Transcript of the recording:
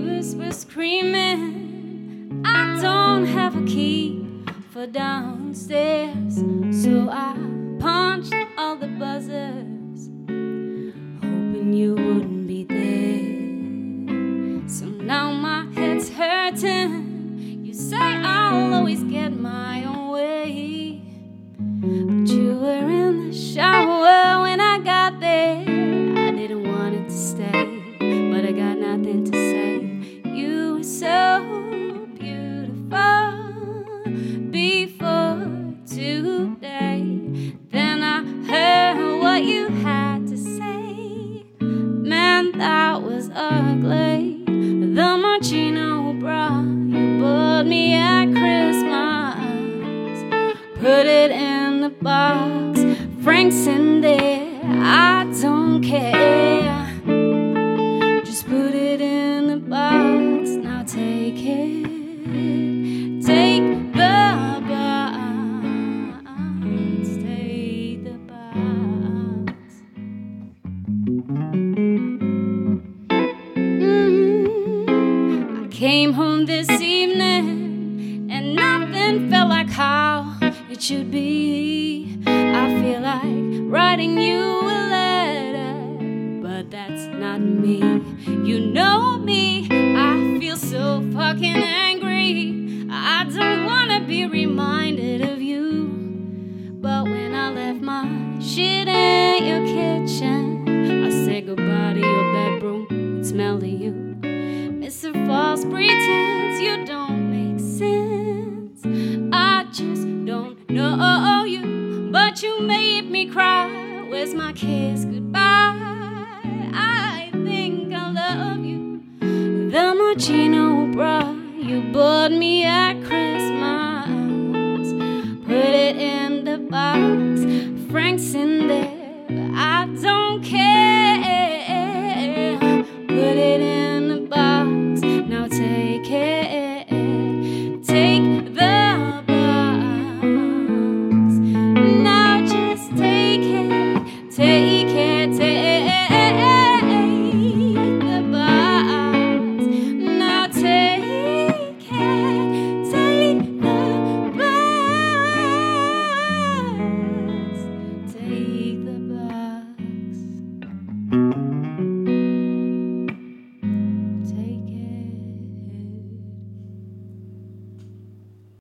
Neighbors were screaming. I don't have a key for downstairs, so I Was ugly. The Moschino bra you bought me at Christmas. Put it in the box. Frank's in there. I don't care. Just put it in the box. Now take it. Take the box. Take the box. Home this evening and nothing felt like how it should be. I feel like writing you a letter, but that's not me. You know me, I feel so fucking angry. I don't wanna be reminded of you. But when I left my shit in your kitchen, I said goodbye to your bedroom. Smelled of you. Mr. False Pretense, you made me cry. Where's my kiss goodbye? I think I love you. The Moschino bra you bought me at Christmas. Put it in the box. Frank's in there.